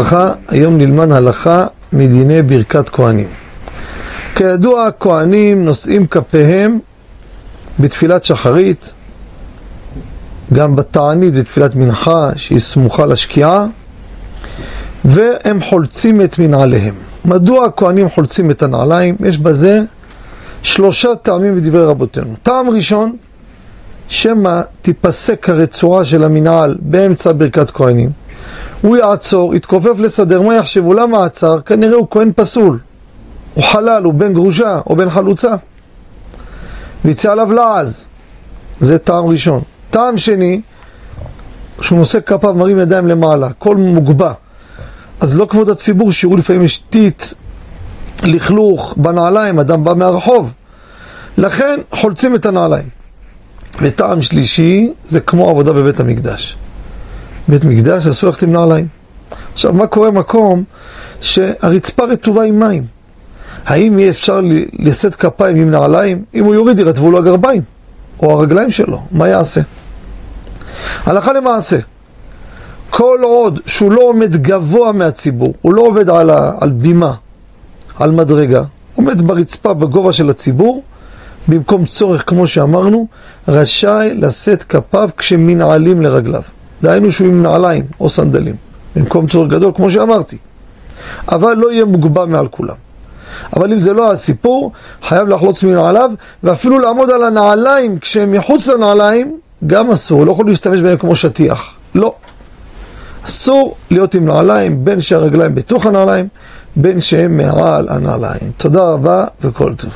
וברכה, היום נלמד הלכה מדיני ברכת כהנים. כידוע, כהנים נושאים כפיהם בתפילת שחרית, גם בתענית בתפילת מנחה שהיא סמוכה לשקיעה, והם חולצים את מנעליהם. מדוע הכהנים חולצים את הנעליים? יש בזה שלושה טעמים בדברי רבותינו. טעם ראשון, שמא תיפסק הרצועה של המנעל באמצע ברכת כהנים. הוא יעצור, יתכופף לסדר, מה יחשבו? למה עצר? כנראה הוא כהן פסול. הוא חלל, הוא בן גרושה, או בן חלוצה. ויצא עליו לעז. זה טעם ראשון. טעם שני, שהוא נושא כפיו, מרים ידיים למעלה, קול מוגבע. אז לא כבוד הציבור, שיראו לפעמים יש טיט, לכלוך בנעליים, אדם בא מהרחוב. לכן חולצים את הנעליים. וטעם שלישי, זה כמו עבודה בבית המקדש. בית מקדש אסור ללכת עם נעליים. עכשיו, מה קורה במקום שהרצפה רטובה עם מים? האם יהיה אפשר לשאת כפיים עם נעליים? אם הוא יוריד, ירטבו לו הגרביים, או הרגליים שלו, מה יעשה? הלכה למעשה, כל עוד שהוא לא עומד גבוה מהציבור, הוא לא עובד על, ה, על בימה, על מדרגה, עומד ברצפה בגובה של הציבור, במקום צורך, כמו שאמרנו, רשאי לשאת כפיו כשמנעלים לרגליו. דהיינו שהוא עם נעליים או סנדלים, במקום צורך גדול, כמו שאמרתי. אבל לא יהיה מוגבע מעל כולם. אבל אם זה לא הסיפור, חייב לחלוץ מנעליו, ואפילו לעמוד על הנעליים כשהם מחוץ לנעליים, גם אסור, לא יכול להשתמש בהם כמו שטיח. לא. אסור להיות עם נעליים, בין שהרגליים בתוך הנעליים, בין שהם מעל הנעליים. תודה רבה וכל טוב.